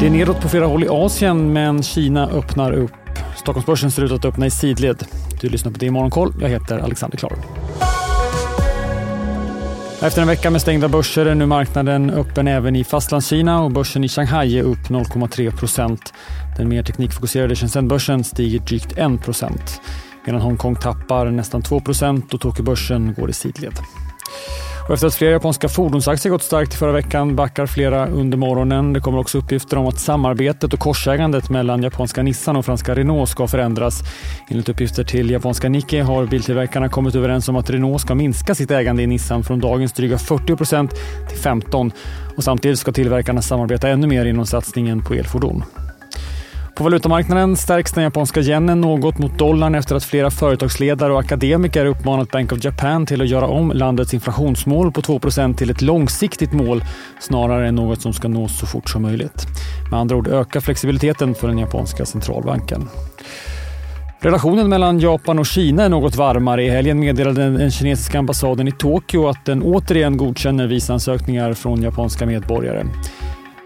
Det är nedåt på flera håll i Asien, men Kina öppnar upp. Stockholmsbörsen ser ut att öppna i sidled. Du lyssnar på det i Morgonkoll. Jag heter Alexander Klar. Efter en vecka med stängda börser är nu marknaden öppen även i Fastlandskina och börsen i Shanghai är upp 0,3 procent. Den mer teknikfokuserade Shenzhenbörsen stiger drygt 1 procent medan Hongkong tappar nästan 2 procent och Tokyobörsen går i sidled. Och efter att flera japanska fordonsaktier gått starkt i förra veckan backar flera under morgonen. Det kommer också uppgifter om att samarbetet och korsägandet mellan japanska Nissan och franska Renault ska förändras. Enligt uppgifter till japanska Nikkei har biltillverkarna kommit överens om att Renault ska minska sitt ägande i Nissan från dagens dryga 40 procent till 15 och samtidigt ska tillverkarna samarbeta ännu mer inom satsningen på elfordon. På valutamarknaden stärks den japanska yenen något mot dollarn efter att flera företagsledare och akademiker uppmanat Bank of Japan till att göra om landets inflationsmål på 2% till ett långsiktigt mål snarare än något som ska nås så fort som möjligt. Med andra ord öka flexibiliteten för den japanska centralbanken. Relationen mellan Japan och Kina är något varmare. I helgen meddelade den kinesiska ambassaden i Tokyo att den återigen godkänner visansökningar från japanska medborgare.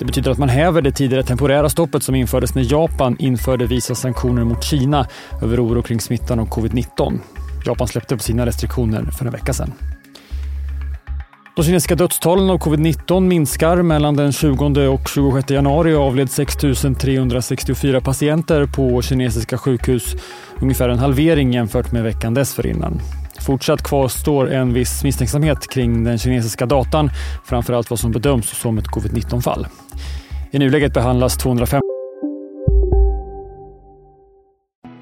Det betyder att man häver det tidigare temporära stoppet som infördes när Japan införde vissa sanktioner mot Kina över oro kring smittan av covid-19. Japan släppte på sina restriktioner för en vecka sedan. De kinesiska dödstalen av covid-19 minskar. Mellan den 20 och 26 januari avled 6 364 patienter på kinesiska sjukhus. Ungefär en halvering jämfört med veckan dessförinnan. Fortsatt kvarstår en viss misstänksamhet kring den kinesiska datan, framförallt vad som bedöms som ett covid-19-fall. I nuläget behandlas 205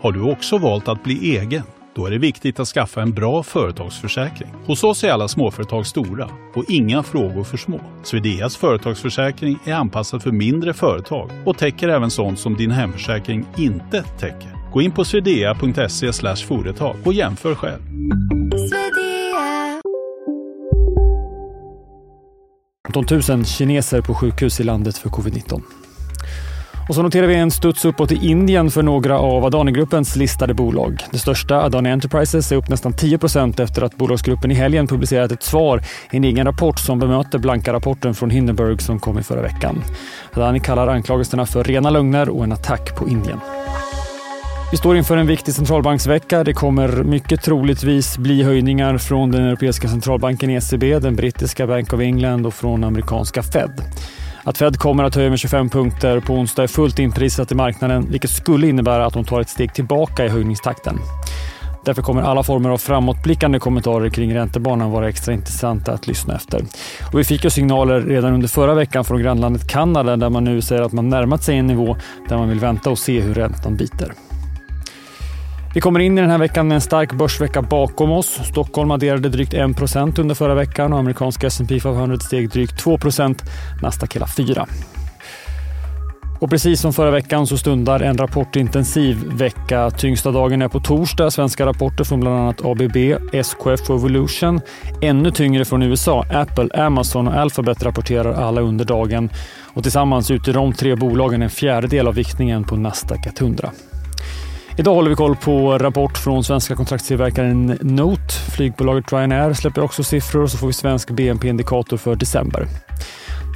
Har du också valt att bli egen? Då är det viktigt att skaffa en bra företagsförsäkring. Hos oss är alla småföretag stora och inga frågor för små. Swedeas företagsförsäkring är anpassad för mindre företag och täcker även sånt som din hemförsäkring inte täcker. Gå in på swedea.se företag och jämför själv. 15 000 kineser på sjukhus i landet för covid-19. Och så noterar vi en studs uppåt i Indien för några av Adani-gruppens listade bolag. Det största, Adani Enterprises, är upp nästan 10% efter att bolagsgruppen i helgen publicerat ett svar i en egen rapport som bemöter blanka rapporten från Hindenburg som kom i förra veckan. Adani kallar anklagelserna för rena lögner och en attack på Indien. Vi står inför en viktig centralbanksvecka. Det kommer mycket troligtvis bli höjningar från den europeiska centralbanken ECB, den brittiska Bank of England och från amerikanska Fed. Att Fed kommer att höja med 25 punkter på onsdag är fullt inprisat i marknaden, vilket skulle innebära att de tar ett steg tillbaka i höjningstakten. Därför kommer alla former av framåtblickande kommentarer kring räntebanan vara extra intressanta att lyssna efter. Och vi fick ju signaler redan under förra veckan från grannlandet Kanada där man nu säger att man närmat sig en nivå där man vill vänta och se hur räntan biter. Vi kommer in i den här veckan med en stark börsvecka bakom oss. Stockholm adderade drygt 1 under förra veckan och amerikanska S&P 500 steg drygt 2% Nasdaq hela 4 och precis som förra veckan så stundar en rapportintensiv vecka. Tyngsta dagen är på torsdag. Svenska rapporter från bland annat ABB, SKF och Evolution. Ännu tyngre från USA. Apple, Amazon och Alphabet rapporterar alla under dagen. Och tillsammans utgör de tre bolagen en fjärdedel av viktningen på Nasdaq 100. Idag håller vi koll på rapport från svenska kontraktstillverkaren Note. Flygbolaget Ryanair släpper också siffror och så får vi svensk BNP-indikator för december.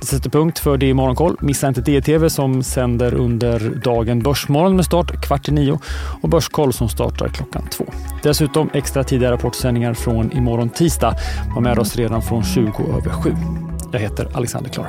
Det sätter punkt för det i Morgonkoll. Missa inte DTV som sänder under dagen Börsmorgon med start kvart i nio och Börskoll som startar klockan två. Dessutom extra tidiga rapportsändningar från imorgon tisdag. Var med oss redan från 20 över 7. Jag heter Alexander Klar.